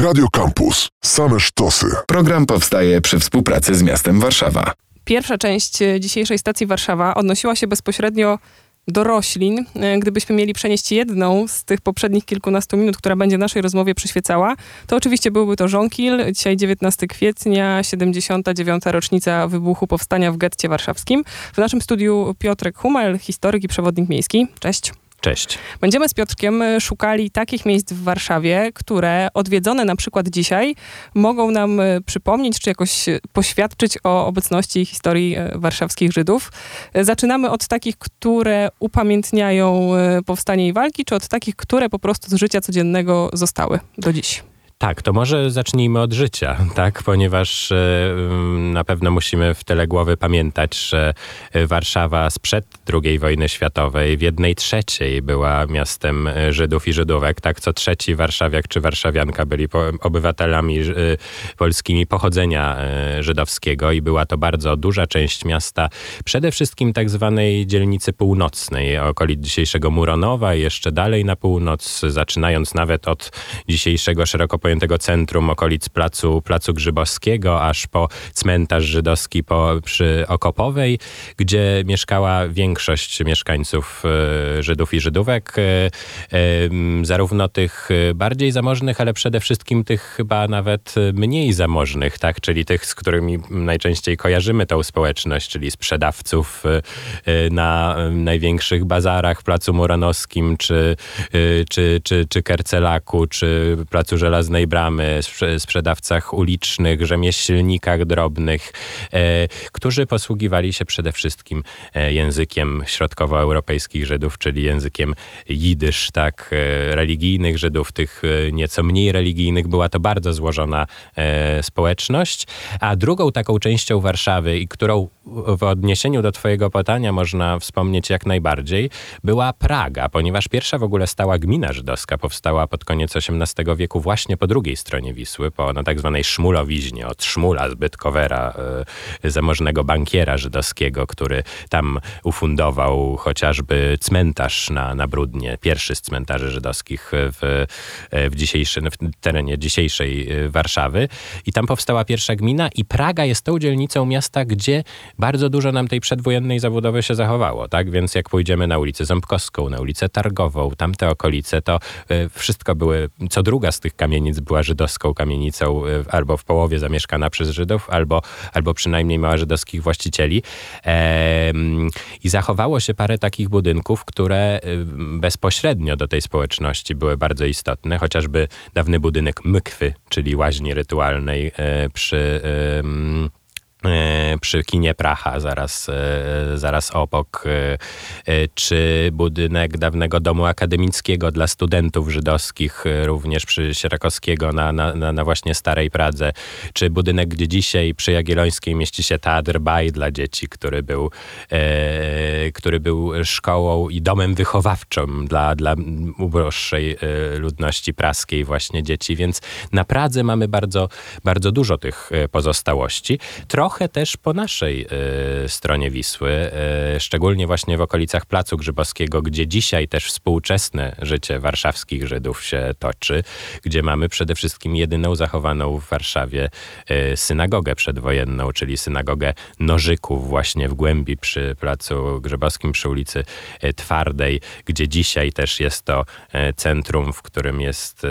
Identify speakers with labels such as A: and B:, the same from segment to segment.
A: Radio Campus. Same sztosy.
B: Program powstaje przy współpracy z miastem Warszawa.
C: Pierwsza część e, dzisiejszej stacji Warszawa odnosiła się bezpośrednio do roślin. E, gdybyśmy mieli przenieść jedną z tych poprzednich kilkunastu minut, która będzie naszej rozmowie przyświecała, to oczywiście byłby to żonkil. Dzisiaj 19 kwietnia, 79. rocznica wybuchu powstania w getcie warszawskim. W naszym studiu Piotrek Humel, historyk i przewodnik miejski. Cześć.
D: Cześć.
C: Będziemy z Piotrkiem e, szukali takich miejsc w Warszawie, które odwiedzone na przykład dzisiaj mogą nam e, przypomnieć, czy jakoś e, poświadczyć o obecności i historii warszawskich Żydów. Zaczynamy od takich, które upamiętniają powstanie i walki, czy od takich, które po prostu z życia codziennego zostały do dziś?
D: Tak, to może zacznijmy od życia, tak? Ponieważ e, mm, na pewno musimy w tyle głowy pamiętać, że Warszawa sprzed II wojny światowej w jednej trzeciej była miastem e, Żydów i Żydówek, tak? Co trzeci warszawiak czy warszawianka byli obywatelami e, polskimi pochodzenia żydowskiego i była to bardzo duża część miasta, przede wszystkim tak zwanej dzielnicy północnej, okolic dzisiejszego Muronowa i jeszcze dalej na północ, zaczynając nawet od dzisiejszego szeroko pojętego centrum okolic placu, placu Grzybowskiego, aż po cmentarz żydowski po, przy Okopowej, gdzie mieszkała większość mieszkańców e, Żydów i Żydówek, e, zarówno tych bardziej zamożnych, ale przede wszystkim tych chyba nawet mniej zamożnych, tak? czyli tych, z którymi najczęściej kojarzymy tą społeczność, czyli sprzedawców na największych bazarach, Placu Muranowskim, czy, czy, czy, czy Kercelaku, czy Placu Żelaznej Żelaznej Bramy, sprzedawcach ulicznych, rzemieślnikach drobnych, e, którzy posługiwali się przede wszystkim e, językiem środkowoeuropejskich Żydów, czyli językiem jidysz, tak, e, religijnych Żydów, tych nieco mniej religijnych. Była to bardzo złożona społeczność. A drugą taką częścią Warszawy, i którą w odniesieniu do Twojego pytania można wspomnieć jak najbardziej, była Praga, ponieważ pierwsza w ogóle stała gmina żydowska powstała pod koniec XVIII wieku właśnie po po drugiej stronie Wisły, po na tak zwanej Szmulowiźnie, od Szmula Zbytkowera, y, zamożnego bankiera żydowskiego, który tam ufundował chociażby cmentarz na, na Brudnie, pierwszy z cmentarzy żydowskich w, w, dzisiejszym, w terenie dzisiejszej e, Warszawy. I tam powstała pierwsza gmina i Praga jest tą dzielnicą miasta, gdzie bardzo dużo nam tej przedwojennej zabudowy się zachowało, tak? Więc jak pójdziemy na ulicę Ząbkowską, na ulicę Targową, tamte okolice, to wszystko były, co druga z tych kamienic była żydowską kamienicą, y, albo w połowie zamieszkana przez Żydów, albo, albo przynajmniej mała żydowskich właścicieli. I zachowało się parę takich budynków, które y, bezpośrednio do tej społeczności były bardzo istotne, chociażby dawny budynek Mykwy, czyli łaźni rytualnej y, przy przy kinie Pracha, zaraz, e, zaraz obok, e, czy budynek dawnego domu akademickiego dla studentów żydowskich, również przy Sierakowskiego na, na, na właśnie Starej Pradze, czy budynek, gdzie dzisiaj przy Jagiellońskiej mieści się Teatr Baj dla dzieci, który był, który był szkołą i domem wychowawczym dla, dla uboższej ludności praskiej właśnie dzieci, więc na Pradze mamy bardzo, bardzo dużo tych pozostałości. Trochę też po naszej y, stronie Wisły, y, szczególnie właśnie w okolicach Placu Grzybowskiego, gdzie dzisiaj też współczesne życie warszawskich Żydów się toczy, gdzie mamy przede wszystkim jedyną zachowaną w Warszawie y, synagogę przedwojenną, czyli synagogę Nożyków właśnie w głębi przy Placu Grzybowskim przy ulicy Twardej, gdzie dzisiaj też jest to centrum, w którym jest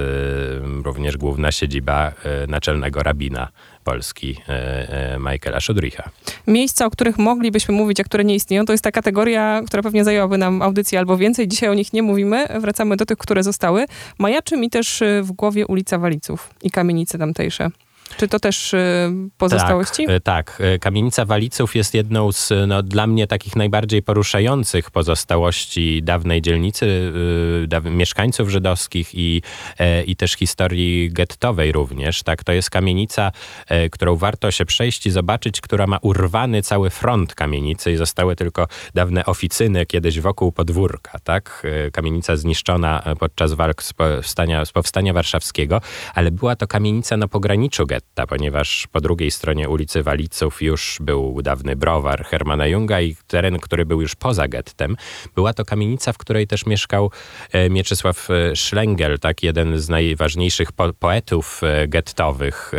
D: również główna siedziba naczelnego rabina Polski e, e, Michaela Szodricha.
C: Miejsca, o których moglibyśmy mówić, a które nie istnieją, to jest ta kategoria, która pewnie zajęłaby nam audycję albo więcej. Dzisiaj o nich nie mówimy, wracamy do tych, które zostały. Majaczy mi też e, w głowie ulica Waliców i kamienice tamtejsze. Czy to też y, pozostałości?
D: Tak, tak. Kamienica Waliców jest jedną z no, dla mnie takich najbardziej poruszających pozostałości dawnej dzielnicy, y, mieszkańców żydowskich i, e, i też historii gettowej również. Tak, to jest kamienica, e, którą warto się przejść i zobaczyć, która ma urwany cały front kamienicy i zostały tylko dawne oficyny kiedyś wokół podwórka. Tak? E, kamienica zniszczona podczas walk z powstania, z powstania warszawskiego, ale była to kamienica na pograniczu getta, ponieważ po drugiej stronie ulicy Waliców już był dawny browar Hermana Junga i teren, który był już poza gettem. Była to kamienica, w której też mieszkał e, Mieczysław e, Szlengel, tak, jeden z najważniejszych po poetów e, gettowych,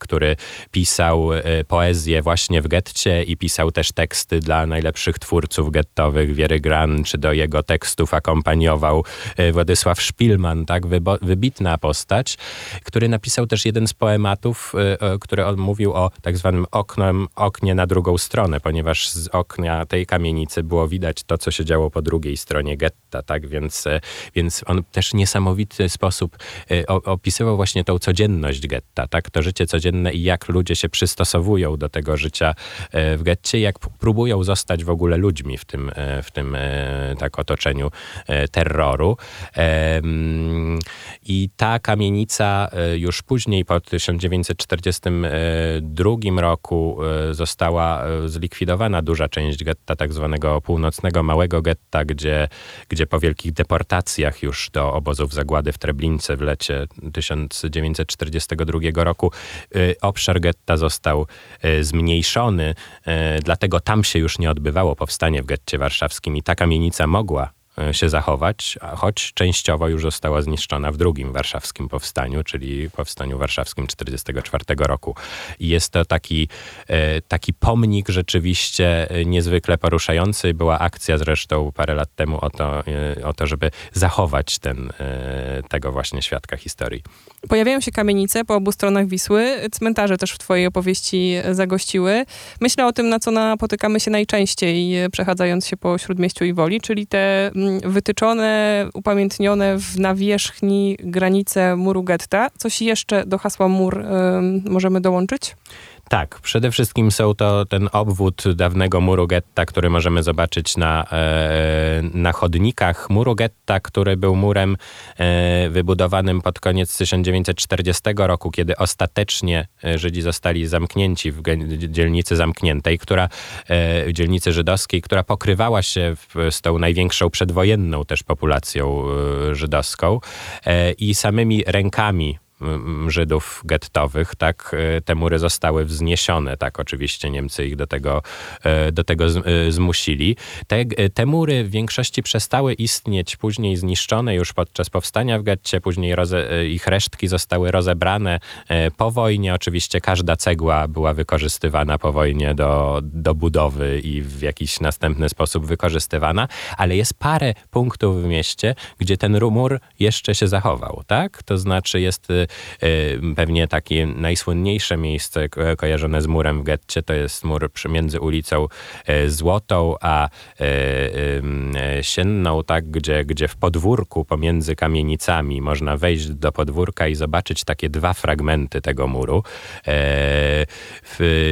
D: który pisał poezję właśnie w getcie i pisał też teksty dla najlepszych twórców gettowych, Wiery Gran, czy do jego tekstów akompaniował Władysław Szpilman, tak, wybitna postać, który napisał też jeden z poematów, który on mówił o tak zwanym oknem, oknie na drugą stronę, ponieważ z okna tej kamienicy było widać to, co się działo po drugiej stronie getta, tak? Więc, e, więc on też niesamowity sposób opisywał właśnie tą codzienność getta, tak? To życie codzienne i jak ludzie się przystosowują do tego życia w getcie, jak próbują zostać w ogóle ludźmi w tym, w tym tak otoczeniu terroru. I ta kamienica już później, po 1942 roku została zlikwidowana duża część getta, tak zwanego północnego małego getta, gdzie, gdzie po wielkich deportacjach już do obozów zagłady w Treblince w lecie 1942 roku obszar getta został zmniejszony, dlatego tam się już nie odbywało powstanie w getcie warszawskim i ta kamienica mogła E, się zachować, choć częściowo już została zniszczona w drugim warszawskim powstaniu, czyli powstaniu warszawskim 1944 roku. I jest to taki, e, taki pomnik rzeczywiście e, niezwykle poruszający. Była akcja zresztą parę lat temu o to, o to żeby zachować ten, tego właśnie świadka historii.
C: Pojawiają się kamienice po obu stronach Wisły. Cmentarze też w twojej opowieści zagościły. Myślę o tym, na co napotykamy się najczęściej, przechadzając się po Śródmieściu i Woli, czyli te wytyczone, upamiętnione w nawierzchni granice muru getta. Coś jeszcze do hasła mur możemy dołączyć?
D: Tak, przede wszystkim są to ten obwód dawnego muru getta, który możemy zobaczyć na, e, na chodnikach. Muru getta, który był murem e, wybudowanym pod koniec 1940 roku, kiedy ostatecznie e, Żydzi zostali zamknięci w dzielnicy zamkniętej, która, dzielnicy żydowskiej, która pokrywała się z tą największą przedwojenną też populacją żydowską i samymi rękami Żydów gettowych, tak, e, te mury zostały wzniesione, tak, oczywiście Niemcy ich do tego, e, do tego e, zmusili. Te, te mury w większości przestały istnieć, później zniszczone już podczas powstania w getcie, później roze, ich resztki zostały rozebrane po wojnie. Oczywiście każda cegła była wykorzystywana po wojnie do, do budowy i w jakiś następny sposób wykorzystywana, ale jest parę punktów w mieście, gdzie ten mur jeszcze się zachował, tak? To znaczy jest pewnie takie najsłynniejsze miejsce kojarzone z murem w getcie to jest mur między ulicą y, Złotą a y, Sienną, tak, gdzie, gdzie w podwórku pomiędzy kamienicami można wejść do podwórka i zobaczyć takie dwa fragmenty tego muru.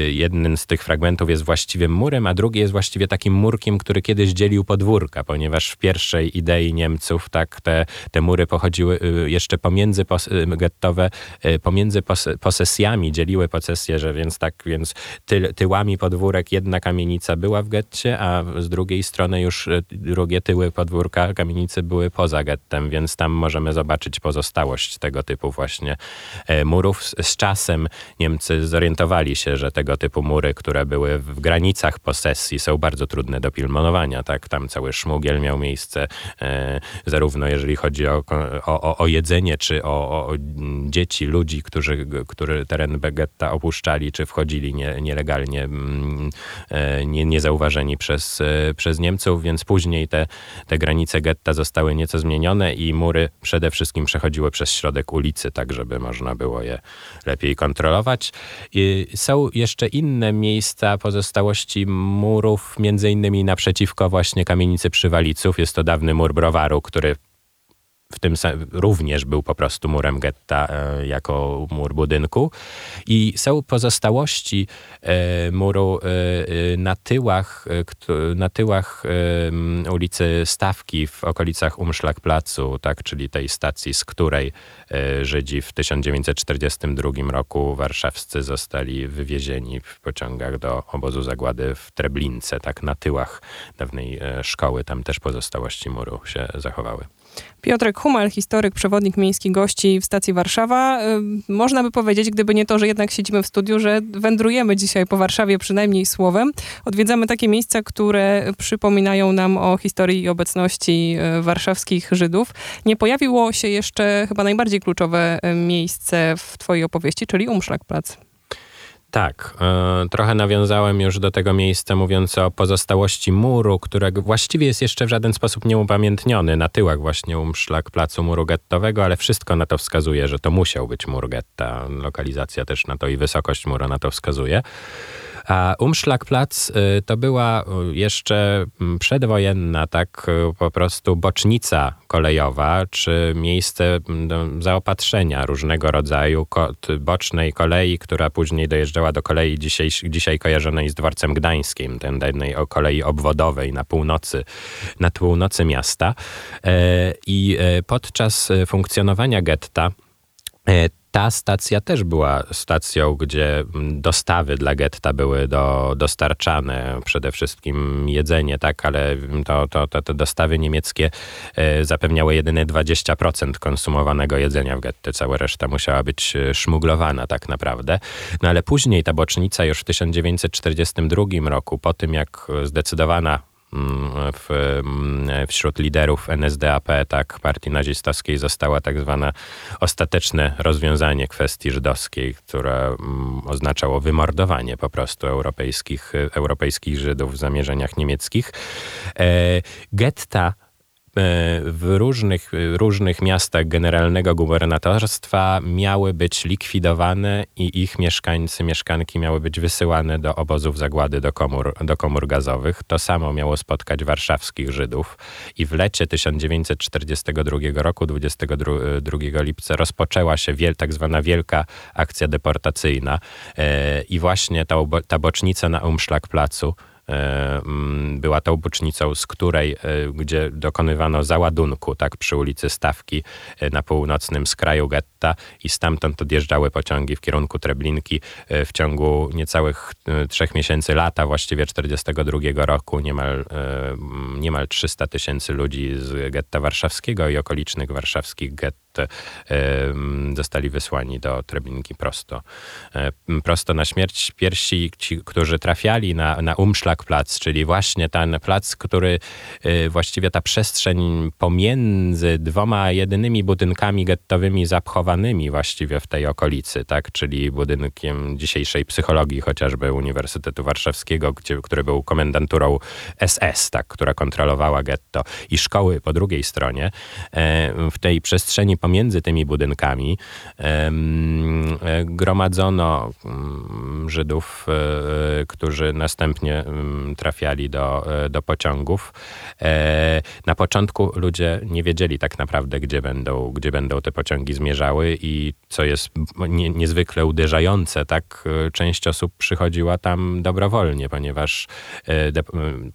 D: Jeden z tych fragmentów jest właściwie murem, a drugi jest właściwie takim murkiem, który kiedyś dzielił podwórka, ponieważ w pierwszej idei Niemców tak, te, te mury pochodziły jeszcze pomiędzy e, pomiędzy posesjami dzieliły posesje, że więc tak, więc ty, tyłami podwórek jedna kamienica była w getcie, a z drugiej strony już e, drugie tyły podwórka kamienicy były poza gettem, więc tam możemy zobaczyć pozostałość tego typu właśnie e, murów. Z czasem Niemcy zorientowali się, że tego typu mury, które były w granicach posesji są bardzo trudne do pilnowania, tak, tam cały szmugiel miał miejsce, zarówno jeżeli chodzi o, o, o jedzenie, czy o, o dzieci, ludzi, którzy, którzy teren getta opuszczali, czy wchodzili nie, nielegalnie, mm, e, nie, niezauważeni przez, e, przez Niemców, więc później te, te granice getta zostały nieco zmienione i mury przede wszystkim przechodziły przez środek ulicy, tak żeby można było je lepiej kontrolować. I są jeszcze inne miejsca pozostałości murów, między innymi naprzeciwko właśnie kamienicy Przywaliców. Jest to dawny mur browaru, który w tym również był po prostu murem getta e, jako mur budynku. I są pozostałości e, muru e, na tyłach, na tyłach ulicy Stawki w okolicach Umszlak-Placu, tak, czyli tej stacji, z której Żydzi w 1942 roku warszawscy zostali wywiezieni w pociągach do obozu zagłady w Treblince, tak, na tyłach dawnej szkoły. Tam też pozostałości muru się zachowały.
C: Piotrek Humal, historyk, przewodnik miejski gości w stacji Warszawa. Można by powiedzieć, gdyby nie to, że jednak siedzimy w studiu, że wędrujemy dzisiaj po Warszawie przynajmniej słowem. Odwiedzamy takie miejsca, które przypominają nam o historii i obecności e, warszawskich Żydów. Nie pojawiło się jeszcze chyba najbardziej kluczowe e, miejsce w twojej opowieści, czyli Umszlagplatz.
D: Tak, e, trochę nawiązałem już do tego miejsca, mówiąc o pozostałości muru, którego właściwie jest jeszcze w żaden sposób nieupamiętniony na tyłach właśnie umszlak placu muru gettowego, ale wszystko na to wskazuje, że to musiał być mur getta. Lokalizacja też na to i wysokość muru na to wskazuje. A Umschlagplatz y, to była y, jeszcze mm, przedwojenna, tak y, po prostu bocznica kolejowa, czy miejsce mm, zaopatrzenia różnego rodzaju bocznej kolei, która później dojeżdżała do kolei dzisiaj, dzisiaj kojarzonej z dworcem gdańskim, tej kolei obwodowej na północy, na północy miasta. E, I e, podczas funkcjonowania getta e, ta stacja też była stacją, gdzie mm, dostawy dla getta były do, dostarczane, przede wszystkim jedzenie, tak, ale to, to, to te dostawy niemieckie e, zapewniały jedynie 20% konsumowanego jedzenia w getty. Cała reszta musiała być e, szmuglowana tak naprawdę. No ale później ta bocznica już w 1942 roku, po tym jak zdecydowana Mm, w, wśród liderów NSDAP, tak, partii nazistowskiej została tak zwane ostateczne rozwiązanie kwestii żydowskiej, które mm, oznaczało wymordowanie po prostu europejskich, europejskich Żydów w zamierzeniach niemieckich. E, getta w różnych, różnych miastach generalnego gubernatorstwa miały być likwidowane i ich mieszkańcy, mieszkanki miały być wysyłane do obozów zagłady, do komór, do komór gazowych. To samo miało spotkać warszawskich Żydów i w lecie 1942 roku, 22 lipca, rozpoczęła się wiel, tak zwana wielka akcja deportacyjna e, i właśnie ta, ta bocznica na Umszlagplacu E, mm, była tą bocznicą, z której, e, gdzie dokonywano załadunku, tak, przy ulicy Stawki e, na północnym skraju getta i stamtąd odjeżdżały pociągi w kierunku Treblinki w ciągu niecałych trzech miesięcy lata, właściwie 42 roku, niemal, niemal 300 tysięcy ludzi z getta warszawskiego i okolicznych warszawskich gett zostali wysłani do Treblinki prosto. Prosto na śmierć pierwsi, ci, którzy trafiali na, na Umschlagplatz, czyli właśnie ten plac, który y, właściwie ta przestrzeń pomiędzy dwoma jedynymi budynkami gettowymi zapchowanymi właściwie w tej okolicy, tak, czyli budynkiem dzisiejszej psychologii chociażby Uniwersytetu Warszawskiego, gdzie, który był komendanturą SS, tak, która kontrolowała getto i szkoły po drugiej stronie. E, w tej przestrzeni pomiędzy tymi budynkami e, gromadzono mm, Żydów, e, którzy następnie mm, trafiali do, e, do pociągów. Na początku ludzie nie wiedzieli tak naprawdę, gdzie będą, gdzie będą te pociągi zmierzały i co jest nie, niezwykle uderzające, tak część osób przychodziła tam dobrowolnie, ponieważ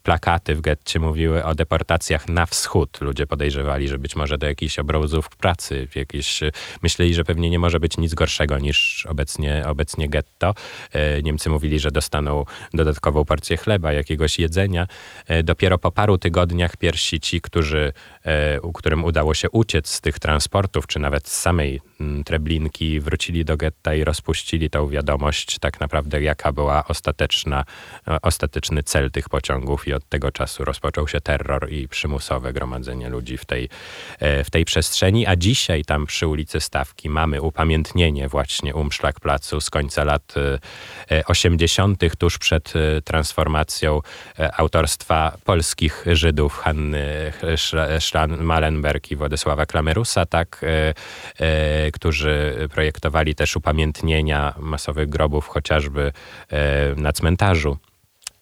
D: plakaty w getcie mówiły o deportacjach na wschód. Ludzie podejrzewali, że być może do jakichś obozów pracy jakieś, myśleli, że pewnie nie może być nic gorszego niż obecnie, obecnie getto. E, Niemcy mówili, że dostaną dodatkową porcję chleba, jakiegoś jedzenia. E, dopiero po paru tygodniach pierwsi ci, którzy, e, którym udało się uciec z tych transportów, czy nawet z samej Treblinki, wrócili do getta i rozpuścili tą wiadomość, tak naprawdę jaka była ostateczna, ostateczny cel tych pociągów i od tego czasu rozpoczął się terror i przymusowe gromadzenie ludzi w tej, w tej przestrzeni, a dzisiaj tam przy ulicy Stawki mamy upamiętnienie właśnie Umszlagplacu z końca lat 80., e, e, tuż przed e, transformacją autorstwa polskich Żydów Hanny Schlan-Malenberg i Władysława Klamerusa, tak, którzy projektowali też upamiętnienia masowych grobów chociażby na cmentarzu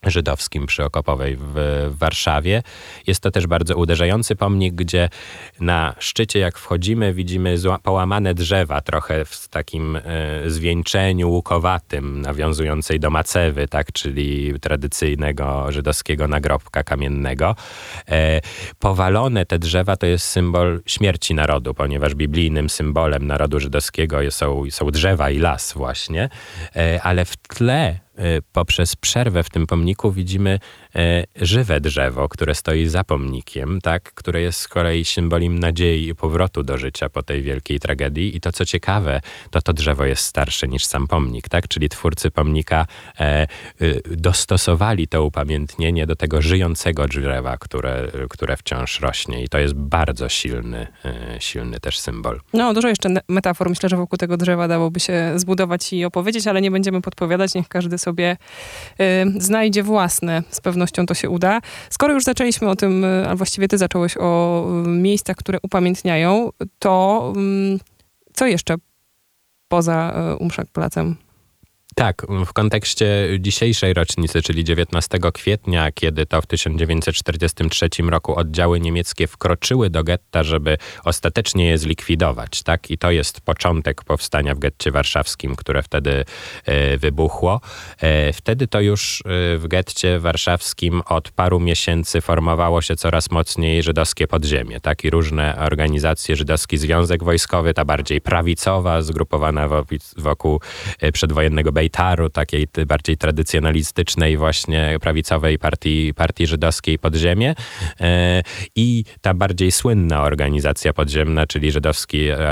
D: żydowskim przy Okopowej w, Warszawie. Jest to też bardzo uderzający pomnik, gdzie na szczycie jak wchodzimy widzimy połamane drzewa trochę w takim e, zwieńczeniu łukowatym nawiązującej do macewy, tak, czyli tradycyjnego żydowskiego nagrobka kamiennego. E, powalone te drzewa to jest symbol śmierci narodu, ponieważ biblijnym symbolem narodu żydowskiego są, są drzewa i las właśnie, e, ale w tle poprzez przerwę w tym pomniku widzimy żywe drzewo, które stoi za pomnikiem, tak, które jest z kolei symbolem nadziei i powrotu do życia po tej wielkiej tragedii. I to, co ciekawe, to to drzewo jest starsze niż sam pomnik, tak? Czyli twórcy pomnika e, dostosowali to upamiętnienie do tego żyjącego drzewa, które, które wciąż rośnie. I to jest bardzo silny, e, silny też symbol.
C: No, dużo jeszcze metafor myślę, że wokół tego drzewa dałoby się zbudować i opowiedzieć, ale nie będziemy podpowiadać. Niech każdy sobie y, znajdzie własne. Z pewnością to się uda. Skoro już zaczęliśmy o tym, a właściwie ty zacząłeś o miejscach, które upamiętniają, to y, co jeszcze poza Umszak Placem?
D: Tak, w kontekście dzisiejszej rocznicy, czyli 19 kwietnia, kiedy to w 1943 roku oddziały niemieckie wkroczyły do getta, żeby ostatecznie je zlikwidować. Tak? I to jest początek powstania w getcie warszawskim, które wtedy e, wybuchło. E, wtedy to już e, w getcie warszawskim od paru miesięcy formowało się coraz mocniej żydowskie podziemie. Tak? I różne organizacje, Żydowski Związek Wojskowy, ta bardziej prawicowa, zgrupowana wokół przedwojennego Bejta, Taru, takiej bardziej tradycjonalistycznej właśnie prawicowej partii, partii żydowskiej Podziemie e, i ta bardziej słynna organizacja podziemna, czyli żydowska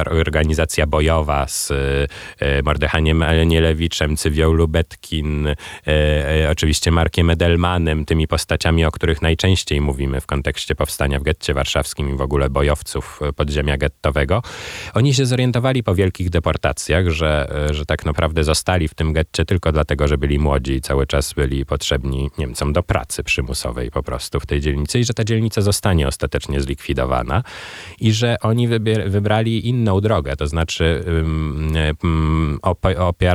D: organizacja bojowa z e, Mordechaniem Anielewiczem, Cywią Lubetkin, e, oczywiście Markiem Edelmanem, tymi postaciami, o których najczęściej mówimy w kontekście powstania w getcie warszawskim i w ogóle bojowców podziemia gettowego. Oni się zorientowali po wielkich deportacjach, że, że tak naprawdę zostali w tym getcie czy tylko dlatego, że byli młodzi i cały czas byli potrzebni Niemcom do pracy przymusowej po prostu w tej dzielnicy i że ta dzielnica zostanie ostatecznie zlikwidowana i że oni wybrali inną drogę, to znaczy um,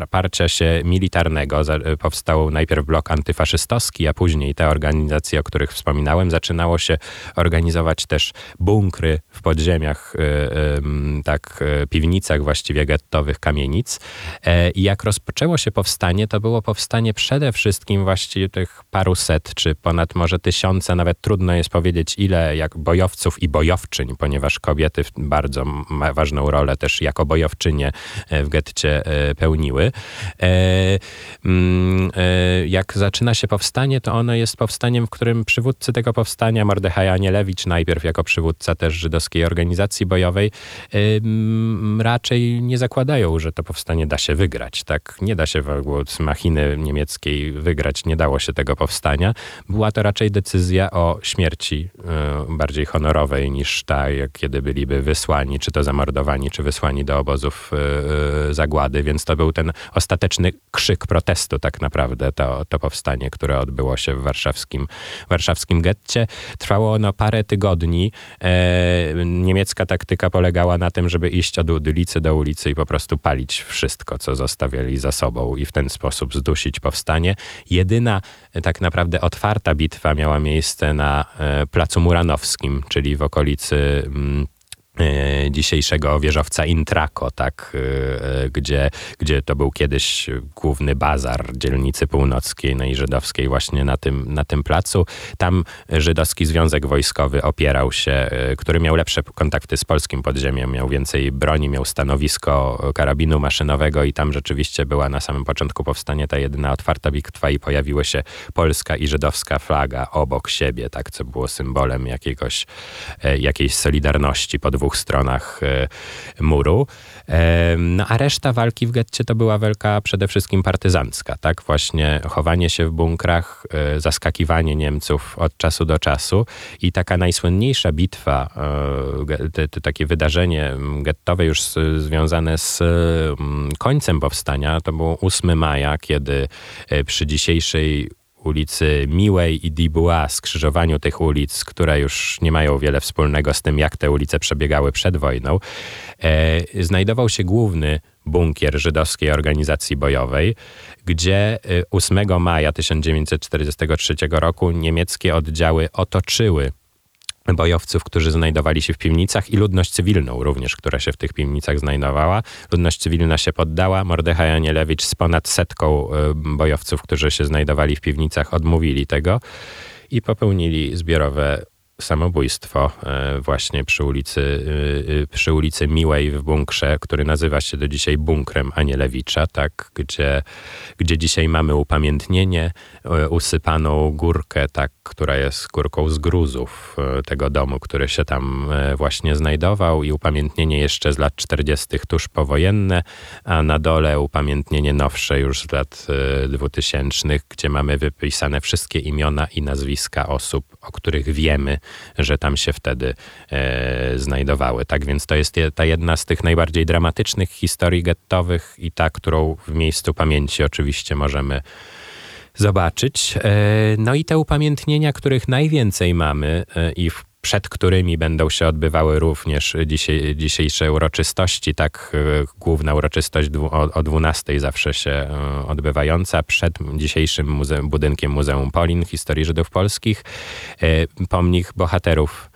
D: oparcia się militarnego. Powstał najpierw blok antyfaszystowski, a później te organizacje, o których wspominałem, zaczynało się organizować też bunkry w podziemiach, y, tak, y, piwnicach właściwie gettowych kamienic. E, I jak rozpoczęło się powstanie to było powstanie przede wszystkim właściwie tych paruset, czy ponad może tysiące, nawet trudno jest powiedzieć ile, jak bojowców i bojowczyń, ponieważ kobiety bardzo ważną rolę też jako bojowczynie e, w getcie e, pełniły. E, mm, jak zaczyna się powstanie, to ono jest powstaniem, w którym przywódcy tego powstania, Mordechaj Anielewicz najpierw jako przywódca też żydowskiej organizacji bojowej, raczej nie zakładają, że to powstanie da się wygrać. Tak, nie da się w od machiny niemieckiej wygrać nie dało się tego powstania. Była to raczej decyzja o śmierci y, bardziej honorowej niż ta, jak kiedy byliby wysłani, czy to zamordowani, czy wysłani do obozów y, zagłady, więc to był ten ostateczny krzyk protestu tak naprawdę, to, to powstanie, które odbyło się w warszawskim, warszawskim getcie. Trwało ono parę tygodni. E, niemiecka taktyka polegała na tym, żeby iść od ulicy do ulicy i po prostu palić wszystko, co zostawiali za sobą i w ten sposób zdusić powstanie. Jedyna e, tak naprawdę otwarta bitwa miała miejsce na e, Placu Muranowskim, czyli w okolicy mm, dzisiejszego wieżowca Intrako, tak, e, e, gdzie, gdzie to był kiedyś główny bazar dzielnicy północkiej, no i żydowskiej właśnie na tym, na tym placu. Tam żydowski związek wojskowy opierał się, który miał lepsze kontakty z polskim podziemiem, miał więcej broni, miał stanowisko karabinu maszynowego i tam rzeczywiście była na samym początku powstania ta jedyna otwarta bitwa i pojawiły się polska i żydowska flaga obok siebie, tak, co było symbolem jakiegoś, jakiejś solidarności po dwóch stronach e, muru. E, no a reszta walki w getcie to była walka przede wszystkim partyzancka, tak? Właśnie chowanie się w bunkrach, e, zaskakiwanie Niemców od czasu do czasu i taka najsłynniejsza bitwa, takie wydarzenie gettowe już związane z końcem powstania, to było 8 maja, kiedy przy dzisiejszej ulicy Miłej i Dubois, skrzyżowaniu tych ulic, które już nie mają wiele wspólnego z tym, jak te ulice przebiegały przed wojną, e, znajdował się główny bunkier żydowskiej organizacji bojowej, gdzie 8 e, maja 1943 roku niemieckie oddziały otoczyły bojowców, którzy znajdowali się w piwnicach i ludność cywilną również, która się w tych piwnicach znajdowała. Ludność cywilna się poddała. Mordechaj Anielewicz z ponad setką e, bojowców, którzy się znajdowali w piwnicach, odmówili tego i popełnili zbiorowe samobójstwo e, właśnie przy ulicy, y, y, przy ulicy Miłej w bunkrze, który nazywa się do dzisiaj bunkrem Anielewicza, tak, gdzie, gdzie dzisiaj mamy upamiętnienie, e, usypaną górkę, tak, która jest górką z gruzów e, tego domu, który się tam właśnie znajdował i upamiętnienie jeszcze z lat 40. tuż powojenne, a na dole upamiętnienie nowsze już z lat 2000, gdzie mamy wypisane wszystkie imiona i nazwiska osób, o których wiemy, że tam się wtedy e, znajdowały. Tak więc to jest ta jedna z tych najbardziej dramatycznych historii gettowych i ta, którą w miejscu pamięci oczywiście możemy zobaczyć. E, no i te upamiętnienia, których najwięcej mamy e, i w przed którymi będą się odbywały również dzisiaj, dzisiejsze uroczystości, tak e, główna uroczystość o, o 12 zawsze się e, odbywająca, przed dzisiejszym muze budynkiem Muzeum Polin Historii Żydów Polskich, e, pomnik bohaterów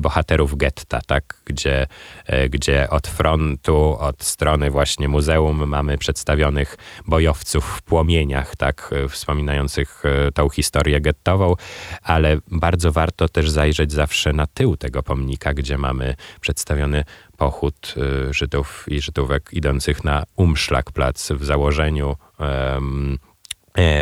D: bohaterów getta, tak? Gdzie, e, gdzie od frontu, od strony właśnie muzeum mamy przedstawionych bojowców w płomieniach, tak? E, wspominających tą historię gettową, ale bardzo warto też zajrzeć zawsze na tył tego pomnika, gdzie mamy przedstawiony pochód Żydów i Żydówek idących na Umszlakplac w założeniu um, E,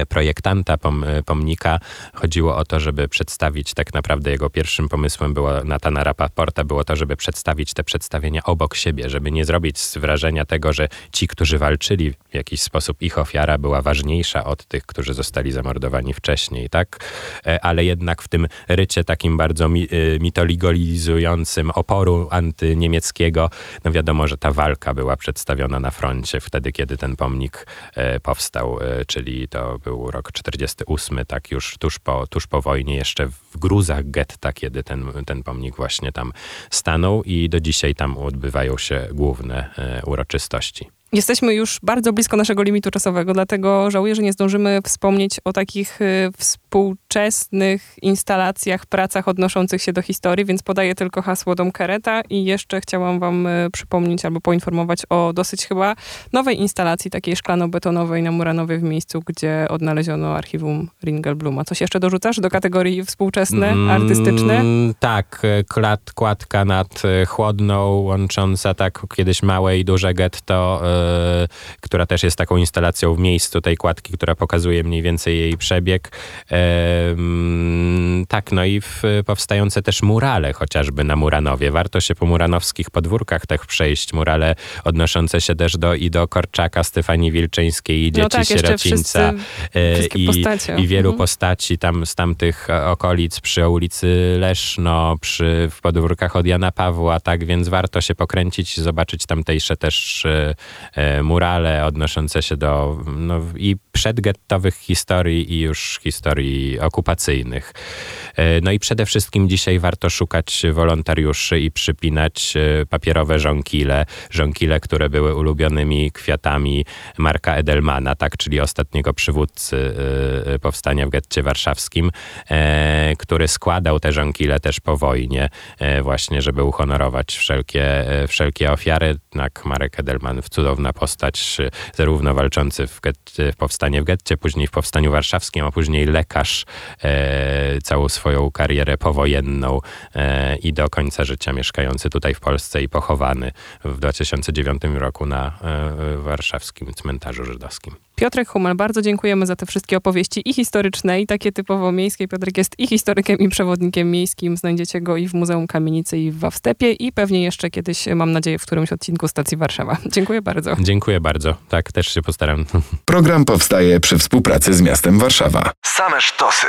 D: projektanta e, pomnika chodziło o to, żeby przedstawić, tak naprawdę jego pierwszym pomysłem było Natana Rapaporta, było to, żeby przedstawić te przedstawienia obok siebie, żeby nie zrobić wrażenia tego, że ci, którzy walczyli w jakiś sposób, ich ofiara była ważniejsza od tych, którzy zostali zamordowani wcześniej, tak? E, ale jednak w tym rycie takim bardzo mi, mitoligolizującym oporu antyniemieckiego, no wiadomo, że ta walka była przedstawiona na froncie wtedy, kiedy ten pomnik powstał, czyli to to był rok 48, tak już tuż po, tuż po wojnie, jeszcze w gruzach getta, kiedy ten, ten pomnik właśnie tam stanął i do dzisiaj tam odbywają się główne e, uroczystości.
C: Jesteśmy już bardzo blisko naszego limitu czasowego, dlatego żałuję, że nie zdążymy wspomnieć o takich y, współczesnych instalacjach, pracach odnoszących się do historii, więc podaję tylko hasło Dom Kereta i jeszcze chciałam wam y, przypomnieć albo poinformować o dosyć chyba nowej instalacji, takiej szklano-betonowej na Muranowie w miejscu, gdzie odnaleziono archiwum Ringelbluma. Coś jeszcze dorzucasz do kategorii współczesne, mm, artystyczne?
D: Tak, klat, kładka nad chłodną, łącząca tak kiedyś małe i duże getto która też jest taką instalacją w miejscu tej kładki, która pokazuje mniej więcej jej przebieg. Tak, no i powstające też murale, chociażby na Muranowie. Warto się po muranowskich podwórkach tak przejść. Murale odnoszące się też do, i do Korczaka, Stefanii Wilczyńskiej, i no dzieci no tak, sierocińca
C: e, i,
D: i wielu mhm. postaci tam z tamtych okolic przy ulicy Leszno, przy, w podwórkach od Jana Pawła, tak więc warto się pokręcić, zobaczyć tamtejsze też E, murale odnoszące się do no, i przedgettowych historii i już historii okupacyjnych. E, no i przede wszystkim dzisiaj warto szukać wolontariuszy i przypinać e, papierowe żonkile, żonkile, które były ulubionymi kwiatami Marka Edelmana, tak, czyli ostatniego przywódcy powstania w getcie warszawskim, który składał te żonkile też po wojnie, właśnie, żeby uhonorować wszelkie, wszelkie ofiary. Tak, Marek Edelman cudowna postać, zarówno walczący w, w powstanie w getcie, później w powstaniu warszawskim, a później lekarz e, całą swoją karierę powojenną e, i do końca życia mieszkający tutaj w Polsce i pochowany w 2009 roku na e, warszawskim cmentarzu żydowskim.
C: Piotrek Hummel, bardzo dziękujemy za te wszystkie opowieści i historyczne, i takie typowo miejskie. Piotrek jest i historykiem, i przewodnikiem miejskim. Znajdziecie go i w Muzeum Kamienicy, i w Wawstepie, i pewnie jeszcze kiedyś, mam nadzieję, w którymś odcinku Stacji Warszawa. Dziękuję bardzo.
D: Dziękuję bardzo. Tak, też się postaram.
B: Program powstaje przy współpracy z miastem Warszawa. Same sztosy.